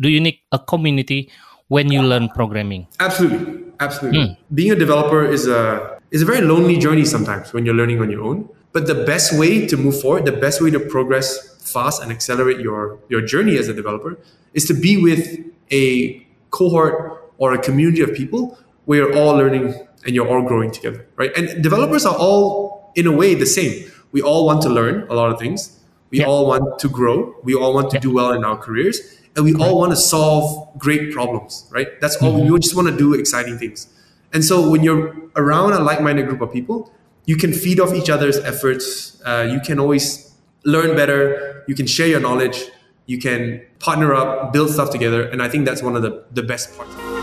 do you need a community when you learn programming? Absolutely, absolutely. Hmm. Being a developer is a is a very lonely journey sometimes when you're learning on your own. But the best way to move forward, the best way to progress fast and accelerate your your journey as a developer is to be with a cohort or a community of people where you're all learning and you're all growing together, right? And developers are all in a way the same. We all want to learn a lot of things. We Yeah. all want to grow. We all want to do well in our careers, and we all want to solve great problems, right? That's all. We just want to do exciting things. And so when you're around a like-minded group of people, you can feed off each other's efforts. Uh, you can always learn better. You can share your knowledge. You can partner up, build stuff together, and I think that's one of the, the best parts.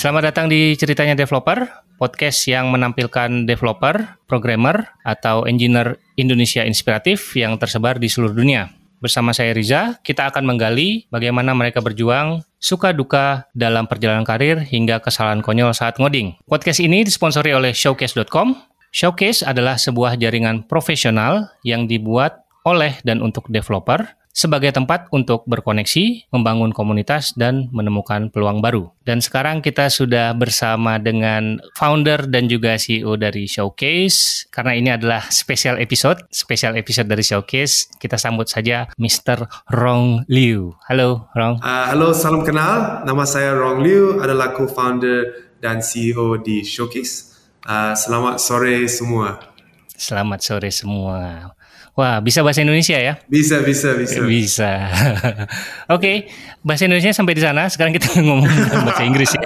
Selamat datang di Ceritanya Developer, podcast yang menampilkan developer, programmer, atau engineer Indonesia inspiratif yang tersebar di seluruh dunia. Bersama saya Riza, kita akan menggali bagaimana mereka berjuang, suka duka dalam perjalanan karir hingga kesalahan konyol saat ngoding. Podcast ini disponsori oleh Showcase.com. Showcase adalah sebuah jaringan profesional yang dibuat oleh dan untuk developer sebagai tempat untuk berkoneksi, membangun komunitas, dan menemukan peluang baru. Dan sekarang kita sudah bersama dengan founder dan juga CEO dari Showcase. Karena ini adalah special episode, special episode dari Showcase. Kita sambut saja Mr. Rong Liu. Halo, Rong. Uh, halo, salam kenal. Nama saya Rong Liu, adalah co-founder dan CEO di Showcase. Uh, selamat sore semua. Selamat sore semua. Wah, bisa bahasa Indonesia ya? Bisa, bisa, bisa. Bisa. Oke, bahasa Indonesia sampai di sana. Sekarang kita ngomong bahasa Inggris ya.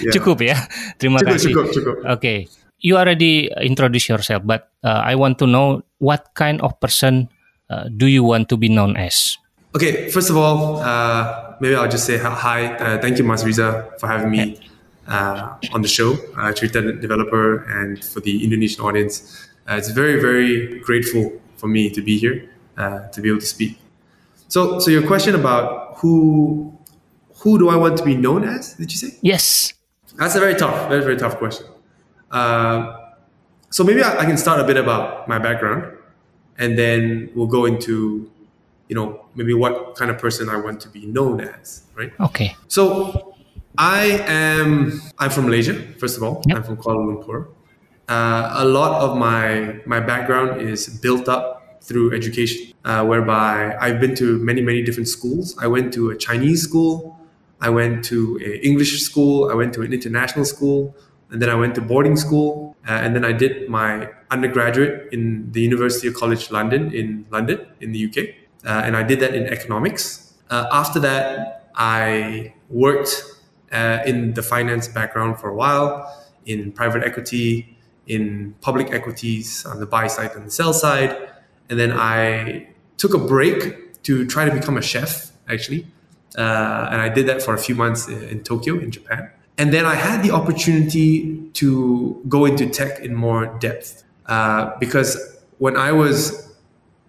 Ya. Cukup ya. Terima Cukup, kasih. cukup, cukup. Oke, you already introduce yourself, but uh, I want to know what kind of person uh, do you want to be known as? Okay, first of all, uh, maybe I'll just say hi-. Uh, thank you, Mas Riza, for having me uh, on the show, uh, Cerita Developer, and for the Indonesian audience. Uh, it's very, very grateful for me to be here, uh, to be able to speak. So, so your question about who, who do I want to be known as? Did you say? Yes. That's a very tough, very, very tough question. Uh, so maybe I, I can start a bit about my background, and then we'll go into, you know, maybe what kind of person I want to be known as, right? okay So I am, I'm from Malaysia, first of all. Yep. I'm from Kuala Lumpur. Uh, a lot of my my background is built up through education, uh, whereby I've been to many many different schools. I went to a Chinese school, I went to an English school, I went to an international school, and then I went to boarding school, uh, and then I did my undergraduate in the University of College London in London in the UK, uh, and I did that in economics. Uh, after that, I worked uh, in the finance background for a while in private equity, in public equities on the buy side and the sell side. And then I took a break to try to become a chef, actually. Uh, and I did that for a few months in Tokyo, in Japan. And then I had the opportunity to go into tech in more depth. Uh, because when I was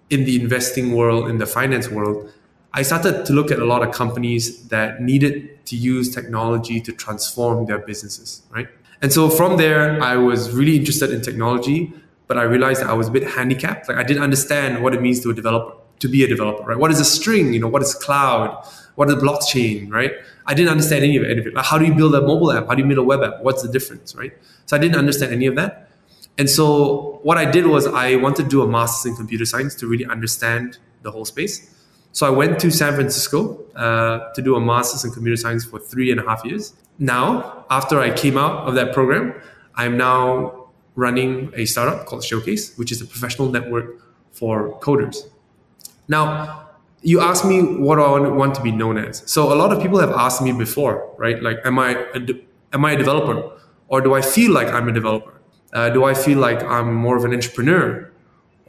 in the investing world, in the finance world, I started to look at a lot of companies that needed to use technology to transform their businesses, right? And so from there, I was really interested in technology, but I realized that I was a bit handicapped. Like I didn't understand what it means to a developer, to be a developer, right? What is a string? You know, what is cloud? What is blockchain, right? I didn't understand any of it. Like how do you build a mobile app? How do you build a web app? What's the difference, right? So I didn't understand any of that. And so what I did was I wanted to do a master's in computer science to really understand the whole space. So I went to San Francisco uh, to do a master's in computer science for three and a half years. Now, after I came out of that program, I'm now running a startup called Showwcase, which is a professional network for coders. Now, you asked me what I want- to be known as. So a lot of people have asked me before, right? Like, am I a am I a developer, or do I feel like I'm a developer? Uh, do I feel like I'm more of an entrepreneur,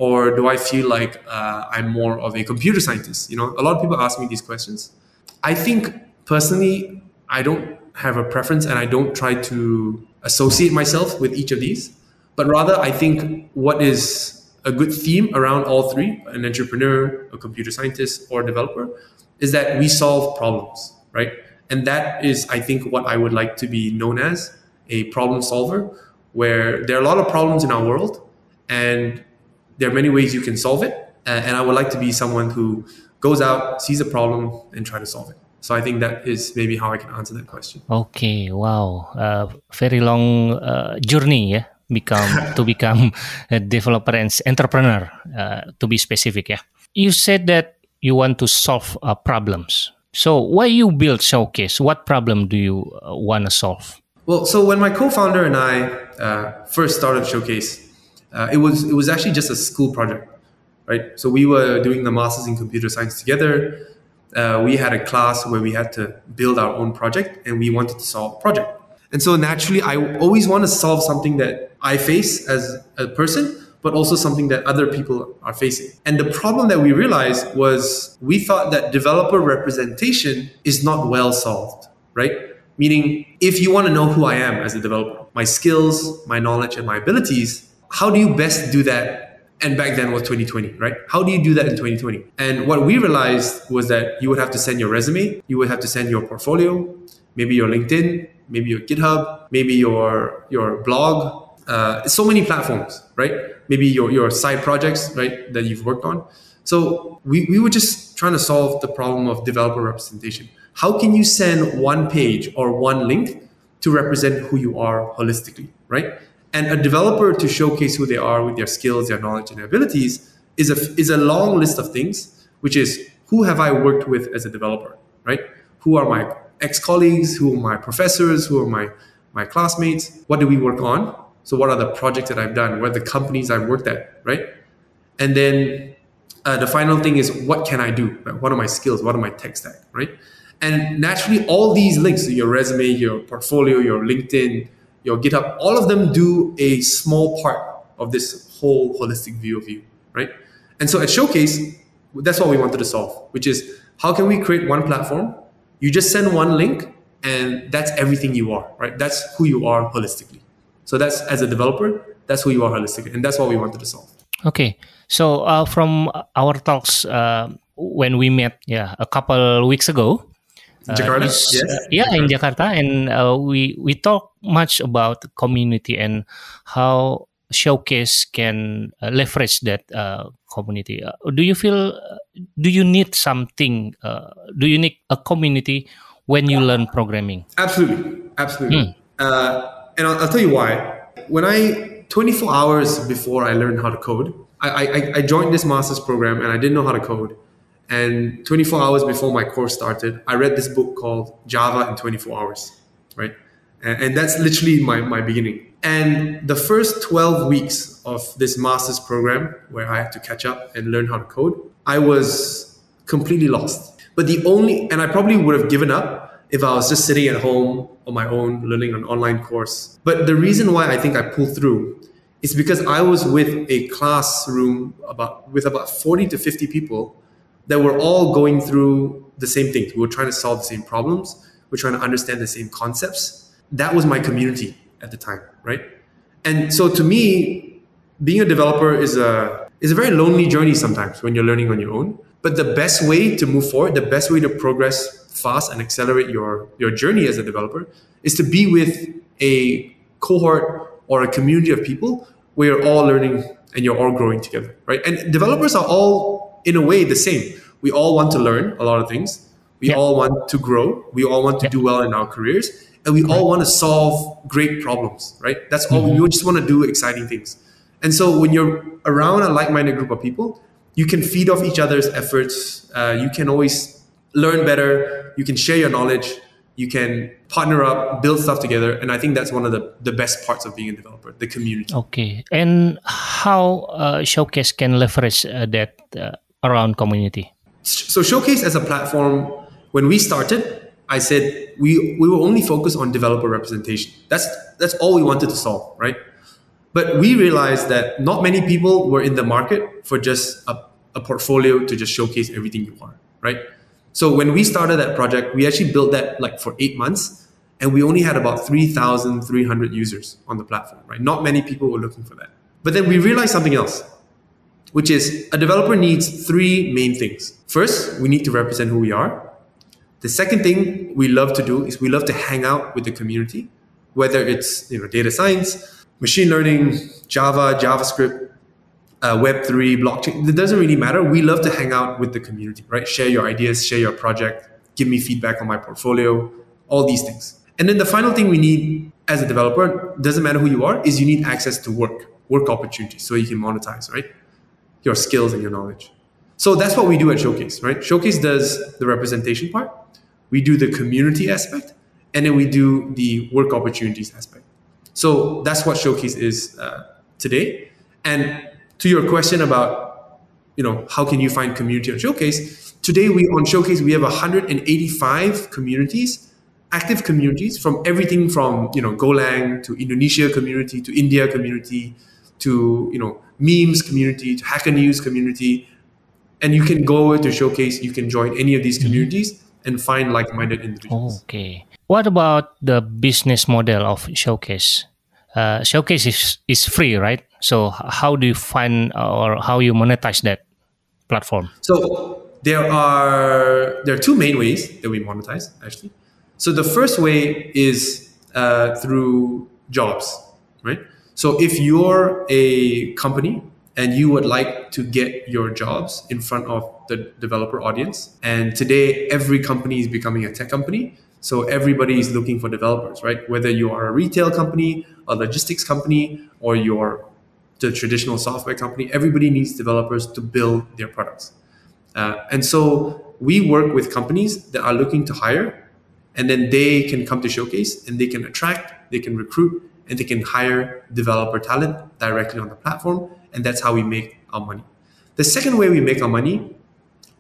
or do I feel like uh, I'm more of a computer scientist? You know, a lot of people ask me these questions. I think personally, I don't have a preference, and I don't try to associate myself with each of these. But rather, I think what is a good theme around all three an entrepreneur, a computer scientist, or a developer is that we solve problems, right? And that is, I think, what I would like to be known as a problem solver, where there are a lot of problems in our world, and there are many ways you can solve it. Uh, and I would like to be someone who goes out, sees a problem, and try to solve it. So I think that is maybe how I can answer that question. Okay, wow, uh, very long uh, journey, yeah, become to become a developer and entrepreneur. Uh, to be specific, yeah. You said that you want to solve uh, problems. So why you build Showwcase? What problem do you uh, want to solve? Well, so when my co-founder and I uh, first started Showwcase, it was it was actually just a school project, right? So we were doing the masters in computer science together uh, we had a class where we had to build our own project and we wanted to solve a project. And so naturally, I always want to solve something that I face as a person, but also something that other people are facing. And the problem that we realized was we thought that developer representation is not well solved, right? Meaning, if you want to know who I am as a developer, my skills, my knowledge, and my abilities, how do you best do that? And back then was 2020 right? How do you do that in 2020 and what we realized was that you would have to send your resume you would have to send your portfolio maybe your linkedin maybe your github maybe your your blog uh, so many platforms right? Maybe your, your side projects right that you've worked on. So we, we were just trying to solve the problem of developer representation. How can you send one page or one link to represent who you are holistically right and a developer to showcase who they are with their skills, their knowledge, and their abilities is a, is a long list of things, which is who have I worked with as a developer, right? Who are my ex-colleagues? Who are my professors? Who are my, my classmates? What do we work on? So what are the projects that I've done? What are the companies I've worked at, right? And then uh, the final thing is what can I do? Right? What are my skills? What are my tech stack, right? And naturally, all these links, to your resume, your portfolio, your LinkedIn, your GitHub, all of them do a small part of this whole holistic view of you, right? And so at Showwcase, that's what we wanted to solve, which is how can we create one platform? You just send one link and that's everything you are, right? That's who you are holistically. So that's as a developer, that's who you are holistically. And that's what we wanted to solve. Okay. So uh, from our talks uh, when we met yeah, a couple weeks ago, Jakarta, is, yes. Uh, yeah, Jakarta. in Jakarta, and uh, we we talk much about community and how showwcase can uh, leverage that uh, community. Uh, do you feel? do you need something? do you need a community when you learn programming? Absolutely, absolutely. Hmm. and I'll, I'll, tell you why. When I 24 hours before I learned how to code, I, I, I joined this master's program and I didn't know how to code. And 24 hours before my course started, I read this book called Java in 24 Hours, right? And, and that's literally my, my beginning. And the first 12 weeks of this master's program, where I had to catch up and learn how to code, I was completely lost. But the only, and I probably would have given up if I was just sitting at home on my own, learning an online course. But the reason why I think I pulled through is because I was with a classroom about with about 40 to 50 people that we're all going through the same things. We are trying to solve the same problems. We're trying to understand the same concepts. That was my community at the time, right? And so to me, being a developer is a is a very lonely journey sometimes when you're learning on your own. But the best way to move forward, the best way to progress fast and accelerate your your journey as a developer is to be with a cohort or a community of people where you're all learning and you're all growing together, right? And developers are all in a way the same. We all want to learn a lot of things. We yeah. all want to grow. We all want to yeah. do well in our careers. And we right. all want to solve great problems, right? That's all. Mm-hmm. We just want to do exciting things. And so when you're around a like-minded group of people, you can feed off each other's efforts. Uh, you can always learn better. You can share your knowledge. You can partner up, build stuff together. And I think that's one of the, the best parts of being a developer, the community. Okay. And how uh, Showwcase can leverage uh, that uh, around community? So Showwcase as a platform, when we started, I said we we will only focus on developer representation. That's that's all we wanted to solve, right? But we realized that not many people were in the market for just a, a portfolio to just showcase everything you are, right? So when we started that project, we actually built that like for eight months, and we only had about 3,300 users on the platform, right? Not many people were looking for that. But then we realized something else which is a developer needs three main things. First, we need to represent who we are. The second thing we love to do is we love to hang out with the community, whether it's you know data science, machine learning, Java, JavaScript, uh, Web3, blockchain. It doesn't really matter. We love to hang out with the community, right? Share your ideas, share your project, give me feedback on my portfolio, all these things. And then the final thing we need as a developer, doesn't matter who you are, is you need access to work, work opportunities so you can monetize, right? Your skills and your knowledge. So that's what we do at Showwcase, right? Showwcase does the representation part, we do the community aspect, and then we do the work opportunities aspect. So that's what Showwcase is uh, today. And to your question about, you know, how can you find community on Showwcase? Today we on Showwcase we have 185 communities, active communities from everything from you know Golang to Indonesia community to India community to you know memes community to Hacker News community and you can go to showwcase you can join any of these mm-hmm. communities and find like-minded individuals. Okay. What about the business model of showwcase? Uh, showwcase is, is free right? So how do you find or how you monetize that platform? So there are there are two main ways that we monetize actually. So the first way is uh, through jobs right so if you're a company and you would like to get your jobs in front of the developer audience. And today, every company is becoming a tech company. So everybody is looking for developers, right? Whether you are a retail company, a logistics company, or you're the traditional software company, everybody needs developers to build their products. Uh, and so we work with companies that are looking to hire, and then they can come to Showwcase and they can attract, they can recruit, and they can hire developer talent directly on the platform and that's how we make our money. The second way we make our money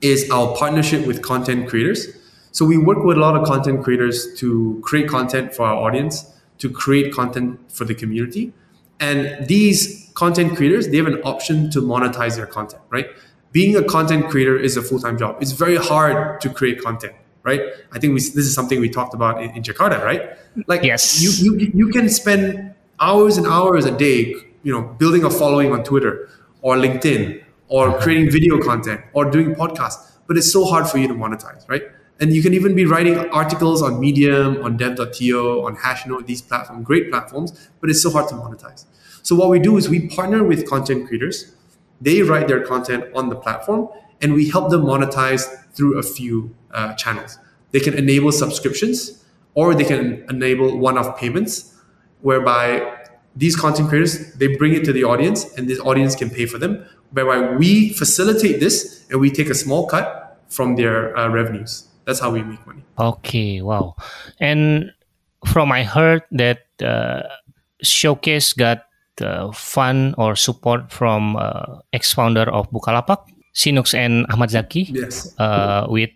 is our partnership with content creators. So we work with a lot of content creators to create content for our audience, to create content for the community. And these content creators, they have an option to monetize their content, right? Being a content creator is a full-time job. It's very hard to create content, right? I think we, this is something we talked about in, in Jakarta, right? Like yes. you, you, you can spend hours and hours a day you know building a following on Twitter or LinkedIn or creating video content or doing podcasts, but it's so hard for you to monetize, right? And you can even be writing articles on Medium, on Dev.to, on Hashnode, these platforms, great platforms, but it's so hard to monetize. So what we do is we partner with content creators. They write their content on the platform, and we help them monetize through a few uh, channels. They can enable subscriptions, or they can enable one-off payments, whereby these content creators they bring it to the audience and this audience can pay for them whereby we facilitate this and we take a small cut from their uh, revenues. That's how we make money. Okay wow. And from i heard that uh, showwcase got uh, fund or support from uh, ex-founder of bukalapak sinux and Achmad Zaky yes uh, with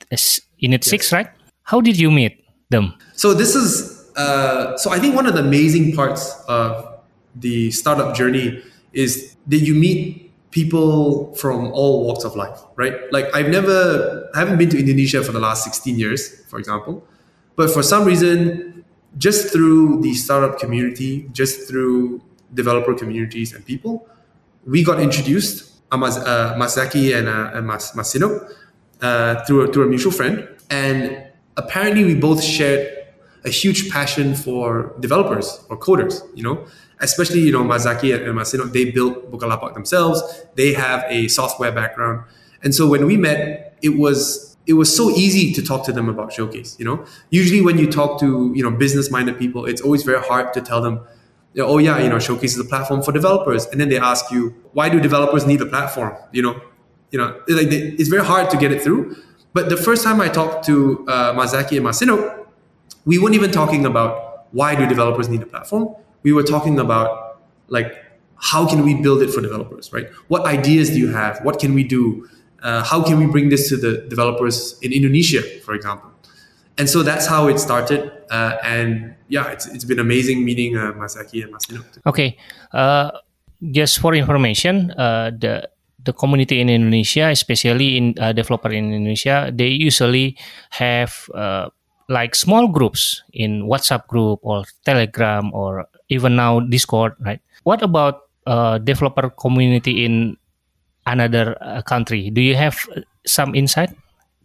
init yes. 6 right how did you meet them so this is uh, so i think one of the amazing parts of the startup journey is that you meet people from all walks of life, right? Like I've never, I haven't been to Indonesia for the last 16 years, for example, but for some reason, just through the startup community, just through developer communities and people, we got introduced, uh, Masaki and, uh, and Mas, Masino, uh, through, a, through a mutual friend. And apparently we both shared a huge passion for developers or coders, you know? especially you know Mazaki and Masino, they built Bukalapak themselves. They have a software background, and so when we met, it was it was so easy to talk to them about Showwcase. You know, usually when you talk to you know business minded people, it's always very hard to tell them. Oh yeah, you know, showcases a platform for developers, and then they ask you, why do developers need a platform? You know, you know, like they, it's very hard to get it through. But the first time I talked to uh, Mazaki and Masino, we weren't even talking about why do developers need a platform we were talking about like how can we build it for developers, right? What ideas do you have? What can we do? Uh, how can we bring this to the developers in Indonesia, for example? And so that's how it started. Uh, and yeah, it's, it's been amazing meeting uh, Masaki and Masino. Okay. Uh, just for information, uh, the the community in Indonesia, especially in uh, developer in Indonesia, they usually have uh, like small groups in WhatsApp group or Telegram or even now Discord, right? What about developer community in another country? Do you have some insight?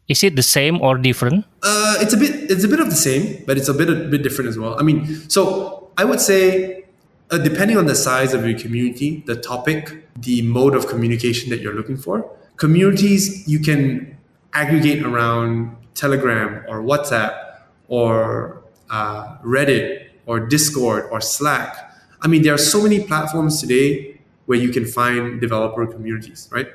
Is it the same or different? Uh, it's a bit. It's a bit of the same, but it's a bit a bit different as well. I mean, so I would say uh, depending on the size of your community, the topic, the mode of communication that you're looking for, communities you can aggregate around Telegram or WhatsApp or uh, Reddit or Discord or Slack. I mean, there are so many platforms today where you can find developer communities, right?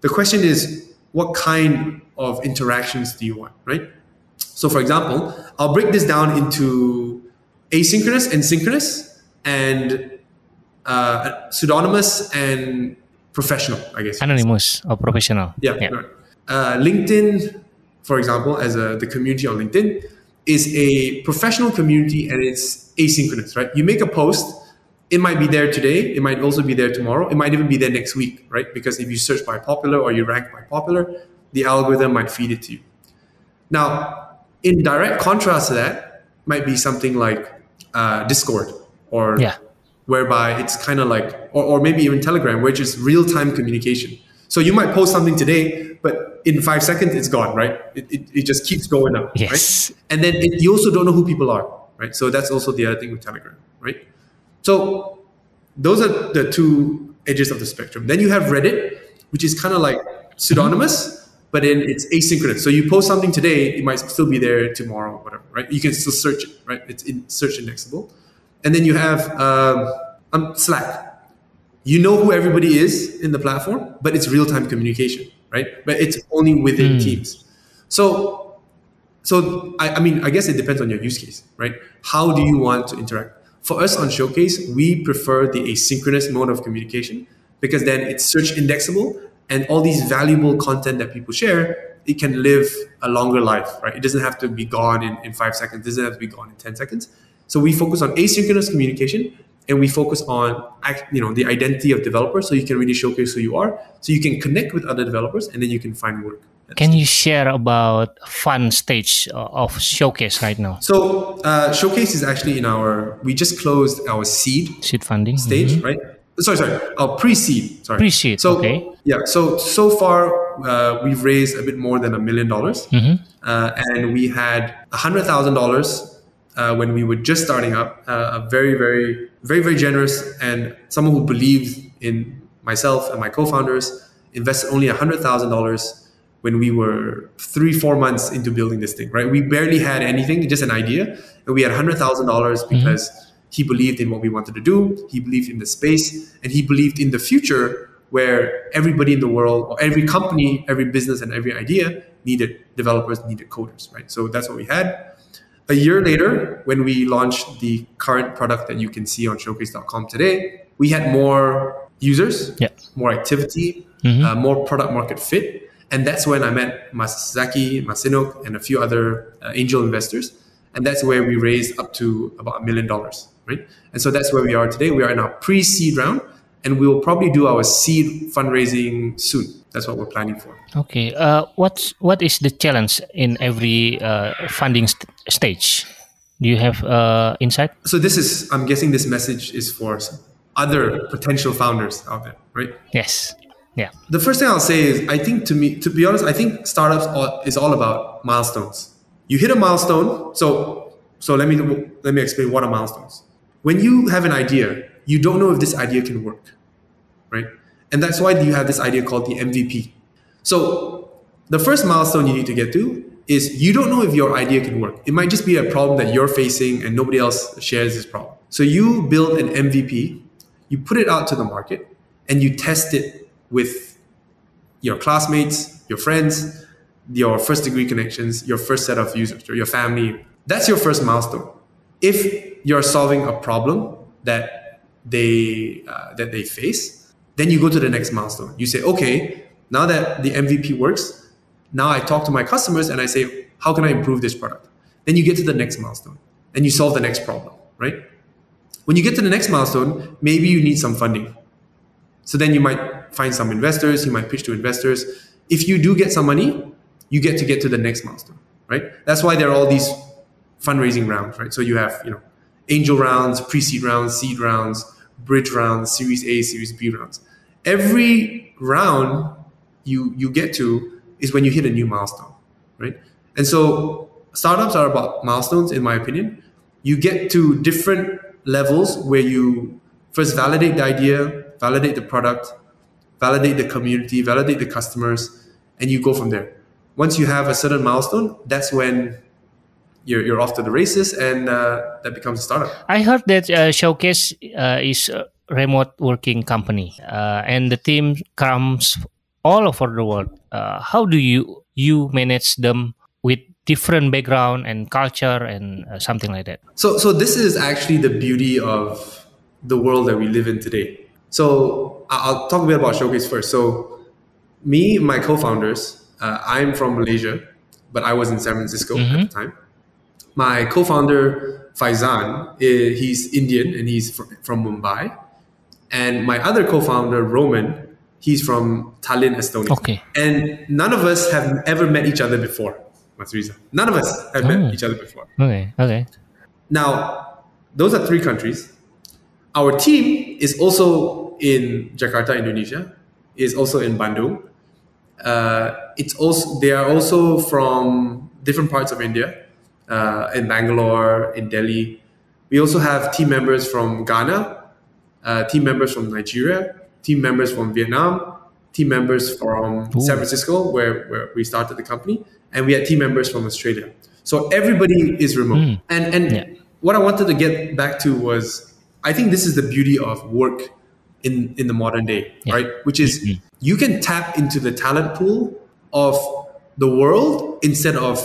The question is, what kind of interactions do you want, right? So, for example, I'll break this down into asynchronous and synchronous and uh, pseudonymous and professional, I guess. Anonymous or professional. Yeah. Yeah. right. Uh, LinkedIn, for example, as a, the community on LinkedIn, is a professional community and it's asynchronous, right? You make a post, it might be there today, it might also be there tomorrow, it might even be there next week, right? Because if you search by popular or you rank by popular, the algorithm might feed it to you. Now, in direct contrast to that, might be something like uh, Discord or Yeah. whereby it's kind of like, or, or maybe even Telegram, which is real time communication. So you might post something today, but in five seconds it's gone, right? It, it, it just keeps going up, Yes. right? And then it, you also don't know who people are, right? So that's also the other thing with Telegram, right? So those are the two edges of the spectrum. Then you have Reddit, which is kind of like pseudonymous, but then it's asynchronous. So you post something today, it might still be there tomorrow, whatever, right? You can still search it, right? It's in search indexable. And then you have um, um, Slack. You know who everybody is in the platform, but it's real time communication, right? But it's only within teams. So so I, I mean, I guess it depends on your use case, right? How do you want to interact? For us on Showwcase, we prefer the asynchronous mode of communication because then it's search indexable and all these valuable content that people share, it can live a longer life, right? It doesn't have to be gone in, in five seconds, it doesn't have to be gone in 10 seconds. So we focus on asynchronous communication and we focus on you know the identity of developers so you can really showcase who you are so you can connect with other developers and then you can find work Can you share about fun stage of showwcase right now? So uh, showwcase is actually in our. We just closed our seed Seed funding stage, right? Sorry, sorry, our pre-seed. Sorry, Pre-seed, So okay. yeah, so so far uh, we've raised a bit more than a million dollars, Mm-hmm. uh, and we had a hundred thousand dollars uh, when we were just starting up. Uh, a very, very, very, very generous and someone who believed in myself and my co-founders invested only a hundred thousand dollars when we were three, four months into building this thing, right? We barely had anything, just an idea. And we had $100,000 because he believed in what we wanted to do. He believed in the space and he believed in the future where everybody in the world or every company, every business and every idea needed developers, needed coders, right? So that's what we had. A year later, when we launched the current product that you can see on showwcase.com today, we had more users, Yeah. more activity, uh, more product market fit. And that's when I met Masaki, Masinok, and a few other uh, angel investors. And that's where we raised up to about a million dollars, right? And so that's where we are today. We are in our pre-seed round, and we will probably do our seed fundraising soon. That's what we're planning for. Okay. Uh, what's what is the challenge in every uh, funding st- stage? Do you have uh, insight? So this is, I'm guessing, this message is for other potential founders out there, right? Yes. Yeah. The first thing I'll say is, I think to me, to be honest, I think startups is all about milestones. You hit a milestone. So, so let me let me explain what are milestones. When you have an idea, you don't know if this idea can work, right? And that's why you have this idea called the MVP. So, the first milestone you need to get to is you don't know if your idea can work. It might just be a problem that you're facing and nobody else shares this problem. So you build an MVP, you put it out to the market, and you test it with your classmates, your friends, your first degree connections, your first set of users, or your family. That's your first milestone. If you're solving a problem that they uh, that they face, then you go to the next milestone. You say, okay, now that the MVP works, now I talk to my customers and I say, how can I improve this product? Then you get to the next milestone and you solve the next problem, right? When you get to the next milestone, maybe you need some funding. So then you might find some investors, you might pitch to investors. If you do get some money, you get to get to the next milestone, right? That's why there are all these fundraising rounds, right? So you have, you know, angel rounds, pre-seed rounds, seed rounds, bridge rounds, series A, series B rounds. Every round you you get to is when you hit a new milestone, right? And so startups are about milestones, in my opinion. You get to different levels where you First, validate the idea, validate the product, validate the community, validate the customers, and you go from there. Once you have a certain milestone, that's when you're, you're off to the races and uh, that becomes a startup. I heard that uh, Showwcase uh, is a remote working company uh, and the team comes all over the world. Uh, how do you you manage them with different background and culture and uh, something like that? So, so this is actually the beauty of the world that we live in today. So I'll talk a bit about Showwcase first. So me, my co-founders, I'm from Malaysia, but I was in San Francisco mm-hmm. at the time my co-founder Faizan, he's Indian and he's from Mumbai, and my other co-founder Roman, he's from Tallinn, Estonia. Okay. And none of us have ever met each other before. Mas Riza. None of us have oh. met each other before. Okay. Okay. Now, those are three countries. Our team is also in Jakarta, Indonesia. Is also in Bandung. Uh, it's also they are also from different parts of India uh, in Bangalore, in Delhi. We also have team members from Ghana, uh, team members from Nigeria, team members from Vietnam, team members from Ooh. San Francisco, where, where we started the company, and we had team members from Australia. So everybody is remote. Mm. And and yeah. what I wanted to get back to was I think this is the beauty of work in in the modern day, yeah. right? Which is mm-hmm. you can tap into the talent pool of the world instead of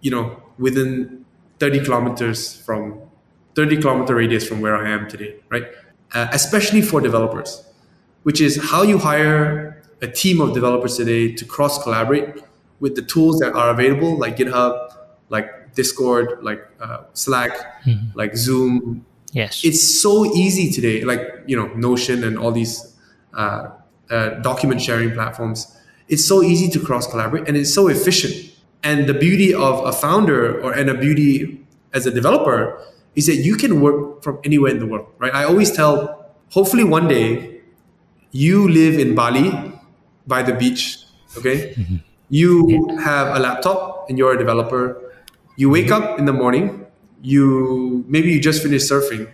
you know within 30 kilometers from 30 kilometer radius from where I am today, right? Uh, especially for developers, which is how you hire a team of developers today to cross collaborate with the tools that are available, like GitHub, like Discord, like uh, Slack, mm-hmm. like Zoom. Yes, it's so easy today. Like you know, Notion and all these uh, uh document sharing platforms. It's so easy to cross collaborate, and it's so efficient and the beauty of a founder or and a beauty as a developer is that you can work from anywhere in the world, right? I always tell, hopefully one day you live in Bali by the beach, okay? Mm-hmm. You have a laptop and you're a developer. You wake up in the morning, you maybe you just finished surfing,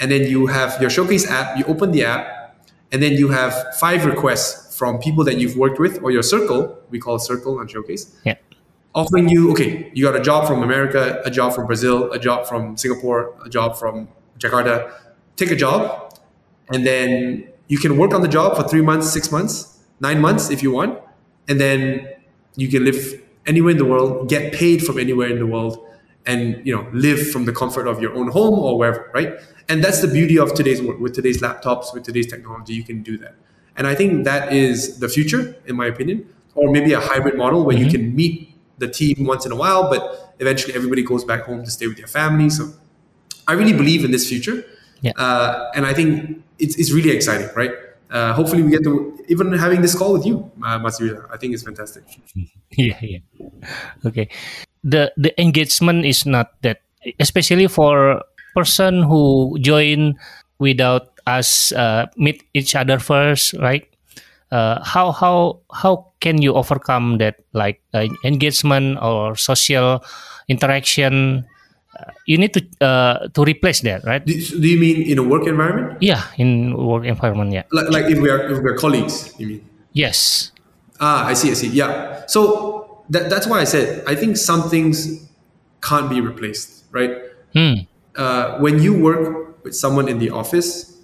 and then you have your showwcase app, you open the app, and then you have five requests from people that you've worked with or your circle, we call circle on showwcase. Yeah offering you, okay, you got a job from America, a job from Brazil, a job from Singapore, a job from Jakarta. Take a job, and then you can work on the job for three months, six months, nine months if you want, and then you can live anywhere in the world, get paid from anywhere in the world, and you know live from the comfort of your own home or wherever, right? And that's the beauty of today's work. With today's laptops, with today's technology, you can do that. And I think that is the future, in my opinion, or maybe a hybrid model where mm-hmm. you can meet the team once in a while, but eventually everybody goes back home to stay with their family. So I really believe in this future. Yeah. Uh, and I think it's, it's really exciting, right? Uh, hopefully we get to even having this call with you, uh, Matsuya. I think it's fantastic. yeah, yeah. Okay. The the engagement is not that, especially for person who join without us uh, meet each other first, right? uh, how how how can you overcome that like uh, engagement or social interaction? Uh, you need to uh, to replace that right? Do, do, you mean in a work environment? Yeah in work environment yeah. Like, like if we are if we're colleagues you mean? Yes. Ah i see i see. Yeah. So that, that's why i said i think some things can't be replaced right hmm. Uh, when you work with someone in the office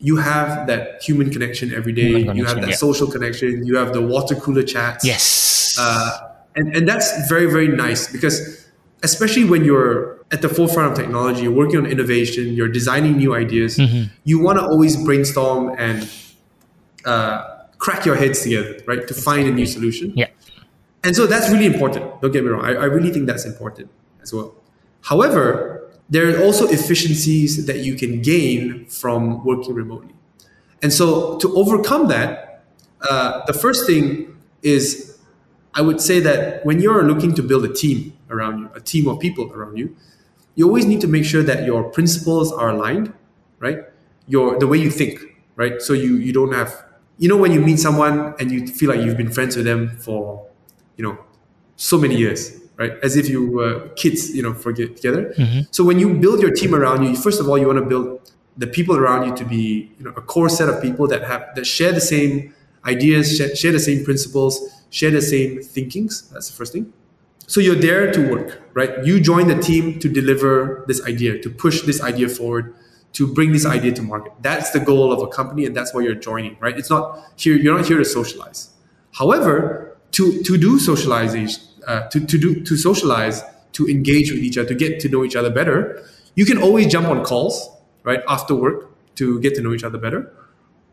you have that human connection every day. you have that yeah. social connection. You have the water cooler chats. Yes. Uh, and, and that's very, very nice because especially when you're at the forefront of technology, you're working on innovation, you're designing new ideas, mm-hmm. you want to always brainstorm and uh, crack your heads together, right? To find a new solution. Yeah. And so that's really important. Don't get me wrong. I, I really think that's important as well. However, there are also efficiencies that you can gain from working remotely. And so to overcome that, uh, the first thing is I would say that when you're looking to build a team around you, a team of people around you, you always need to make sure that your principles are aligned, right? Your the way you think, right? So you you don't have you know when you meet someone and you feel like you've been friends with them for you know so many years right? As if you were kids, you know, for get together. Mm-hmm. So when you build your team around you, first of all, you want to build the people around you to be you know a core set of people that have that share the same ideas, share, share the same principles, share the same thinkings. That's the first thing. So you're there to work, right? You join the team to deliver this idea, to push this idea forward, to bring this idea to market. That's the goal of a company, and that's why you're joining, right? It's not here. You're not here to socialize. However, to to do socialization, uh, to to do to socialize, to engage with each other, to get to know each other better, you can always jump on calls, right, after work to get to know each other better.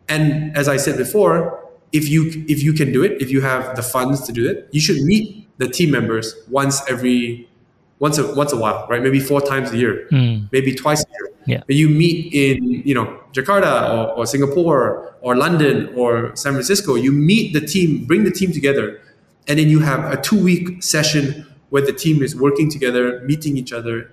And as I said before, if you if you can do it, if you have the funds to do it, you should meet the team members once every once a once a while, right? Maybe four times a year, Mm. maybe twice a year. Yeah. But you meet in you know Jakarta or, or Singapore or London or San Francisco. You meet the team, bring the team together, and then you have a two week session where the team is working together, meeting each other,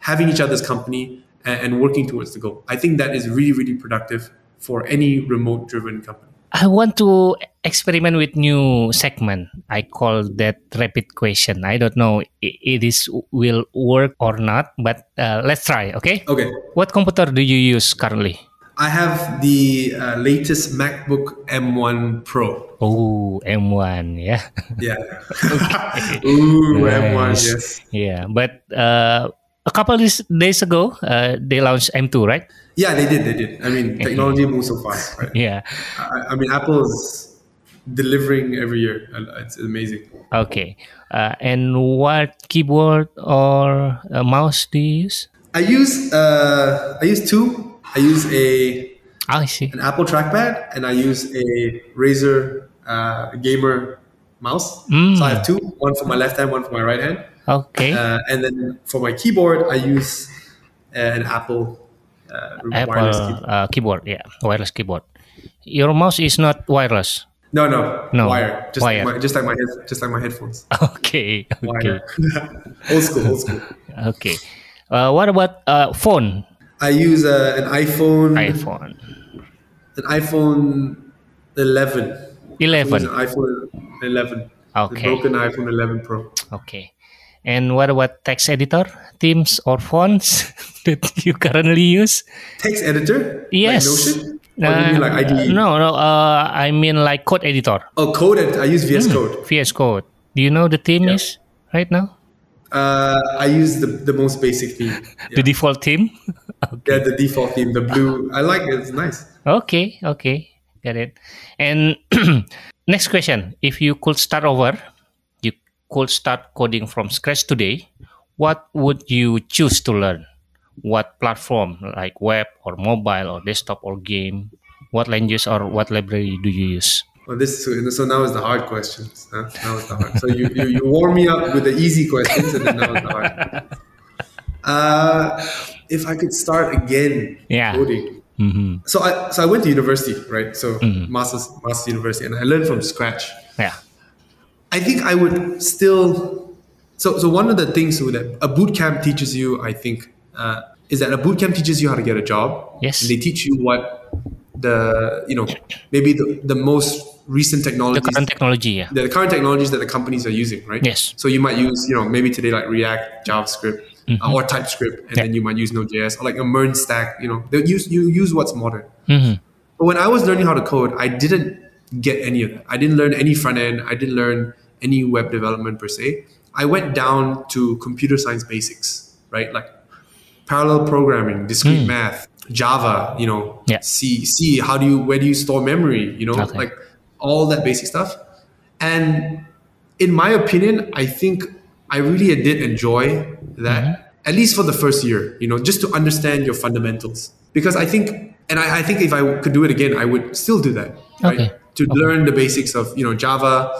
having each other's company, and, and working towards the goal. I think that is really really productive for any remote driven company. I want to experiment with new segment. I call that rapid question. I don't know it is will work or not, but uh, let's try. Okay. Okay. What computer do you use currently? I have the uh, latest MacBook M1 Pro. Oh, M1, yeah. Yeah. Ooh, M1, yes. Yeah, but uh, a couple of days ago, uh, they launched M2, right? Yeah, they did. They did. I mean, technology moves so fast, right? Yeah. I, I mean, Apple's delivering every year. It's amazing. Okay. Uh, and what keyboard or uh, mouse do you use? I use uh, I use two. I use a Ah, see. an Apple trackpad and I use a Razer uh, gamer mouse. Mm. So I have two, one for my left hand, one for my right hand. Okay. Uh, and then for my keyboard, I use an Apple uh, Apple wireless keyboard. uh, keyboard, yeah, wireless keyboard. Your mouse is not wireless. No, no, No, wire. Just wire. like my, just like my head, just like my headphones. Okay. Okay. Wire. old school, old school. Okay. Uh, what about uh, phone? I use uh, an iPhone, iPhone an iPhone 11. I use 11. an iPhone 11. Okay. Broken iPhone 11 Pro. Okay. And what about text editor, Teams or fonts that you currently use? Text editor? Yes. Like Notion? Or do you mean like? Uh, IDE? No, no. Uh, I mean like code editor. Oh, code editor. I use. VS Code. VS Code. Do you know the theme is right now? Uh, I use the, the most basic theme. The default theme? Yeah, the default theme, the blue. I like it. It's nice. Okay, okay, got it. And next question: If you could start over, you could start coding from scratch today. What would you choose to learn? What platform, like web or mobile or desktop or game? What language or what library do you use? Well, this is, so now is the hard questions. Huh? Now is the hard. So you, you, you warm me up with the easy questions, and then now is the hard. Uh, if I could start again Yeah. coding. hmm So I so I went to university, right? So masters masters university, and I learned from scratch. Yeah. I think I would still. So, so one of the things that a boot camp teaches you, I think, uh, is that a boot camp teaches you how to get a job. Yes. And they teach you what the you know maybe the, the most recent technologies. The current technology, yeah. the current technologies that the companies are using, right? Yes. So you might use you know maybe today like React, JavaScript, uh, or TypeScript, and Mm-hmm. Yeah. then you might use Node.js or like a MERN stack. You know, they use you use what's modern. hmm But when I was learning how to code, I didn't get any of that. I didn't learn any front end. I didn't learn any web development per se. I went down to computer science basics, right? Like parallel programming, discrete math, Java, you know. Yeah. C, C, how do you, where do you store memory? You know, Okay. like all that basic stuff. And in my opinion, I think I really did enjoy that, Mm-hmm. at least for the first year, you know, just to understand your fundamentals. Because I think, and I, I think if I could do it again, I would still do that, right? Okay. To learn the basics of, you know, Java,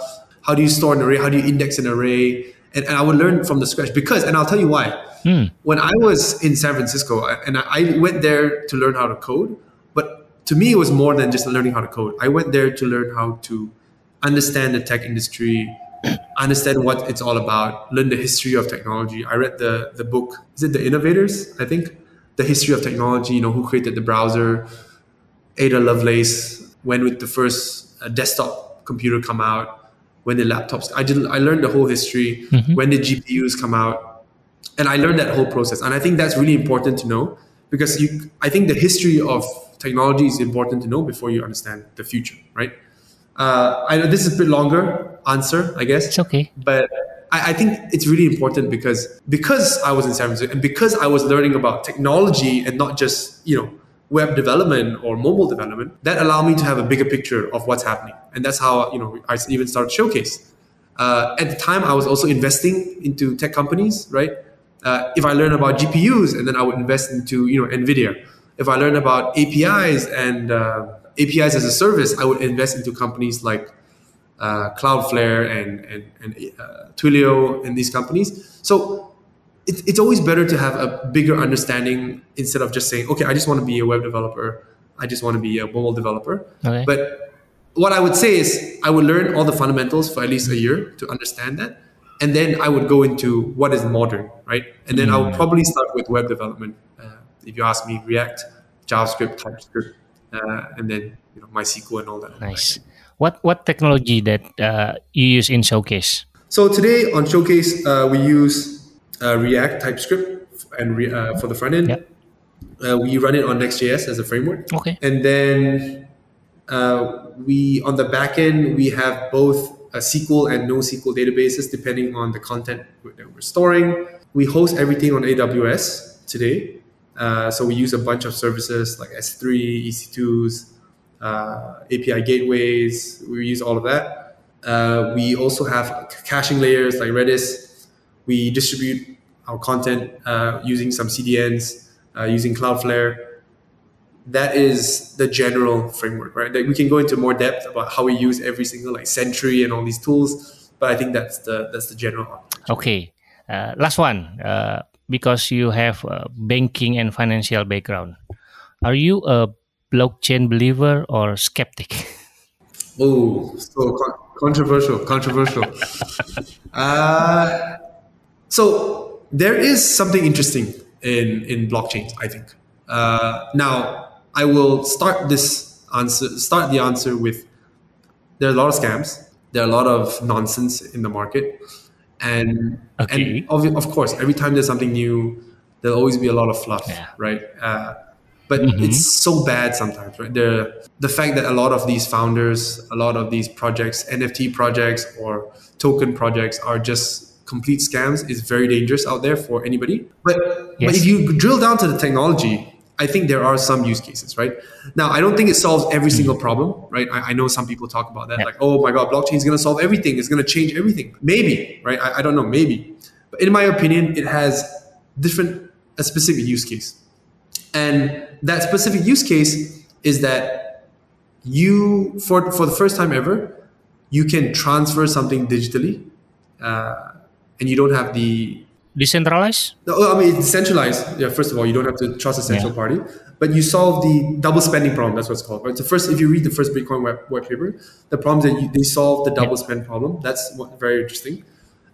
how do you store an array, how do you index an array, and, and I would learn from the scratch. Because, and I'll tell you why. Hmm. When I was in San Francisco, and I I went there to learn how to code, to me, it was more than just learning how to code. I went there to learn how to understand the tech industry, understand what it's all about, learn the history of technology. I read the the book. Is it The Innovators? I think the history of technology. You know who created the browser. Ada Lovelace. When with the first uh, desktop computer come out. When the laptops. I did. I learned the whole history. When did GPUs come out? And I learned that whole process. And I think that's really important to know because you, I think the history of technology is important to know before you understand the future, right? Uh, I know this is a bit longer answer, I guess. It's okay. But I, I, think it's really important because because I was in San Francisco and because I was learning about technology and not just you know web development or mobile development, that allowed me to have a bigger picture of what's happening, and that's how you know I even started Showwcase. Uh, at the time, I was also investing into tech companies, right? Uh, if I learn about GPUs, and then I would invest into you know Nvidia. If I learn about APIs and uh, APIs as a service, I would invest into companies like uh, Cloudflare and and, and uh, Twilio and these companies. So it, it's always better to have a bigger understanding instead of just saying, okay, I just want to be a web developer, I just want to be a mobile developer. Okay. But what I would say is I would learn all the fundamentals for at least a year to understand that. And then I would go into what is modern, right? And then mm. I would probably start with web development. Uh, if you ask me, React, JavaScript, TypeScript, uh, and then you know MySQL and all that. Nice. What what technology that uh, you use in Showwcase? So today on Showwcase, uh, we use uh, React, TypeScript, and re- uh, for the front end. Yep. Uh, we run it on Next.js as a framework. Okay. And then we on the back end we have both a SQL and NoSQL databases depending on the content that we're storing. We host everything on AWS today. Uh, so we use a bunch of services like S3, EC2s, uh, API gateways. We use all of that. Uh, we also have caching layers like Redis. We distribute our content uh, using some CDNs, uh, using Cloudflare. That is the general framework, right? Like we can go into more depth about how we use every single like Sentry and all these tools, but I think that's the that's the general. Okay, last one because you have a banking and financial background. Are you a blockchain believer or skeptic? Oh, so con- controversial, controversial. uh, so there is something interesting in in blockchains, I think. Uh, now, I will start this answer. Start the answer with there are a lot of scams. There are a lot of nonsense in the market and okay. and of, of course every time there's something new there'll always be a lot of fluff yeah. right uh, but mm-hmm. it's so bad sometimes right the the fact that a lot of these founders a lot of these projects nft projects or token projects are just complete scams is very dangerous out there for anybody but yes. but if you drill down to the technology I think there are some use cases, right? Now, I don't think it solves every hmm. single problem, right? I, I know some people talk about that, yeah. like, oh my God, blockchain is going to solve everything. It's going to change everything. Maybe, right? I, I, don't know, maybe. But in my opinion, it has different, a specific use case. And that specific use case is that you, for, for the first time ever, you can transfer something digitally uh, and you don't have the decentralized? No, I mean, it's decentralized. Yeah, first of all, you don't have to trust a central yeah. party, but you solve the double spending problem. That's what it's called. Right. So first, if you read the first Bitcoin white, white paper, the problem that you, they solve the double yeah. spend problem. That's what, very interesting.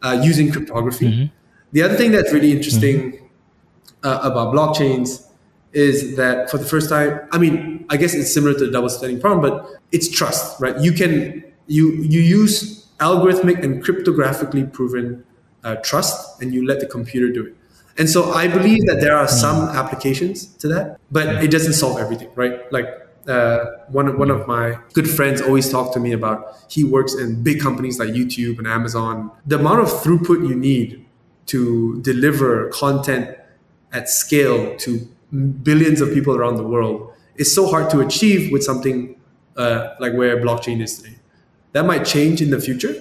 Uh, using cryptography. Mm-hmm. The other thing that's really interesting mm-hmm. uh, about blockchains is that for the first time, I mean, I guess it's similar to the double spending problem, but it's trust, right? You can you you use algorithmic and cryptographically proven uh, trust and you let the computer do it. And so I believe that there are some applications to that, but it doesn't solve everything, right? Like uh, one one of my good friends always talk to me about he works in big companies like YouTube and Amazon. The amount of throughput you need to deliver content at scale to billions of people around the world is so hard to achieve with something uh, like where blockchain is today. That might change in the future,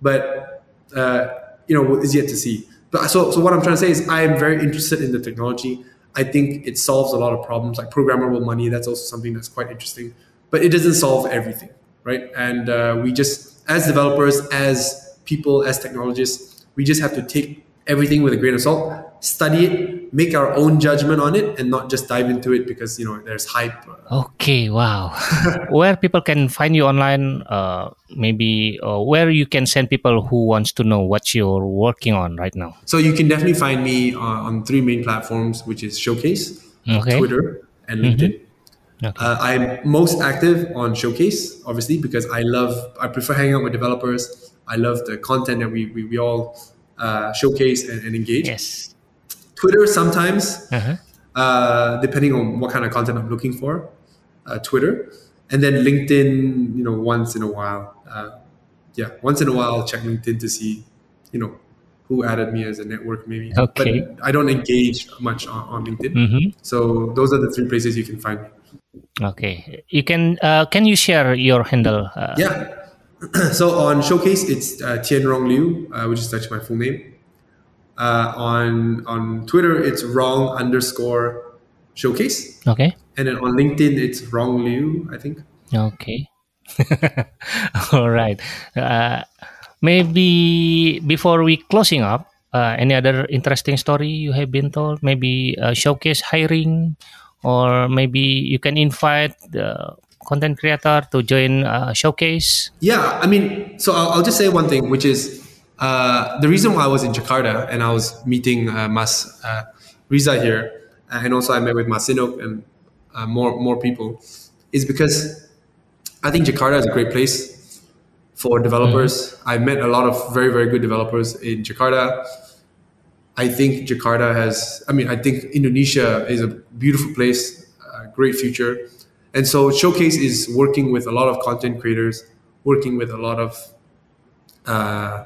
but uh, you know is yet to see. But so so what I'm trying to say is I am very interested in the technology. I think it solves a lot of problems like programmable money. That's also something that's quite interesting, but it doesn't solve everything, right? And uh, we just as developers, as people, as technologists, we just have to take everything with a grain of salt, study it, make our own judgment on it, and not just dive into it because you know there's hype. Okay, wow. where people can find you online, uh, maybe uh, where you can send people who wants to know what you're working on right now. So you can definitely find me uh, on three main platforms, which is Showwcase, okay. Twitter, and mm-hmm. LinkedIn. Mm-hmm. Okay. Uh, I'm most active on Showwcase, obviously, because I love, I prefer hanging out with developers. I love the content that we, we, we all uh, showcase and, and, engage. Yes. Twitter sometimes. Uh-huh. uh, depending on what kind of content I'm looking for. Uh, Twitter, and then LinkedIn. You know, once in a while. Uh, yeah, once in a while, I'll check LinkedIn to see, you know, who added me as a network maybe. Okay. But I don't engage much on, on LinkedIn. Mhm. So those are the three places you can find me. Okay, you can uh, can you share your handle? Uh, Yeah. so on Showwcase, it's uh, Tianrong Liu, uh, which is actually my full name. Uh, on on Twitter, it's Rong underscore showwcase, Okay. and then on LinkedIn, it's Rong Liu, I think. Okay. All right. Uh, maybe before we closing up, uh, any other interesting story you have been told? Maybe uh, showwcase hiring, or maybe you can invite the content creator to join uh, showwcase. Yeah, I mean, so I'll, I'll just say one thing, which is uh, the reason why I was in Jakarta and I was meeting uh, Mas uh, Riza here, and also I met with Mas Sinok and uh, more more people, is because I think Jakarta is a great place for developers. I met a lot of very very good developers in Jakarta. I think Jakarta has, I mean, I think Indonesia is a beautiful place, a great future. And so Showwcase is working with a lot of content creators, working with a lot of uh,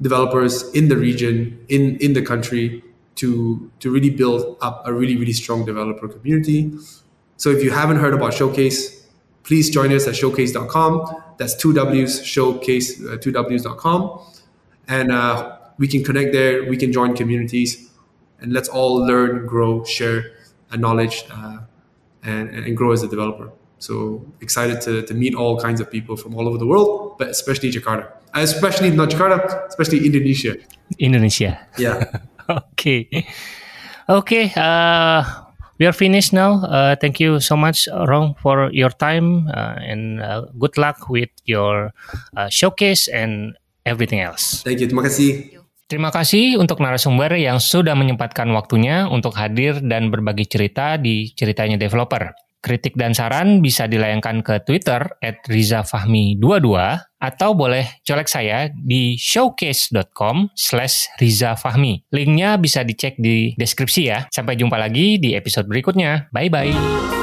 developers in the region, in, in the country to, to really build up a really, really strong developer community. So if you haven't heard about Showwcase, please join us at showwcase.com. That's two W's, showwcase, uh, two W's.com. And uh, we can connect there, we can join communities, and let's all learn, grow, share knowledge, uh, and, and grow as a developer. So excited to, to meet all kinds of people from all over the world, but especially Jakarta. Especially not Jakarta, especially Indonesia. Indonesia. Yeah. okay. Okay. Uh, we are finished now. Uh, thank you so much, Rong, for your time uh, and uh, good luck with your uh, showcase and everything else. Thank you. Terima kasih. Terima kasih untuk narasumber yang sudah menyempatkan waktunya untuk hadir dan berbagi cerita di ceritanya developer. Kritik dan saran bisa dilayangkan ke Twitter at rizafahmi22 atau boleh colek saya di showcase.com slash rizafahmi. Linknya bisa dicek di deskripsi ya. Sampai jumpa lagi di episode berikutnya. Bye-bye.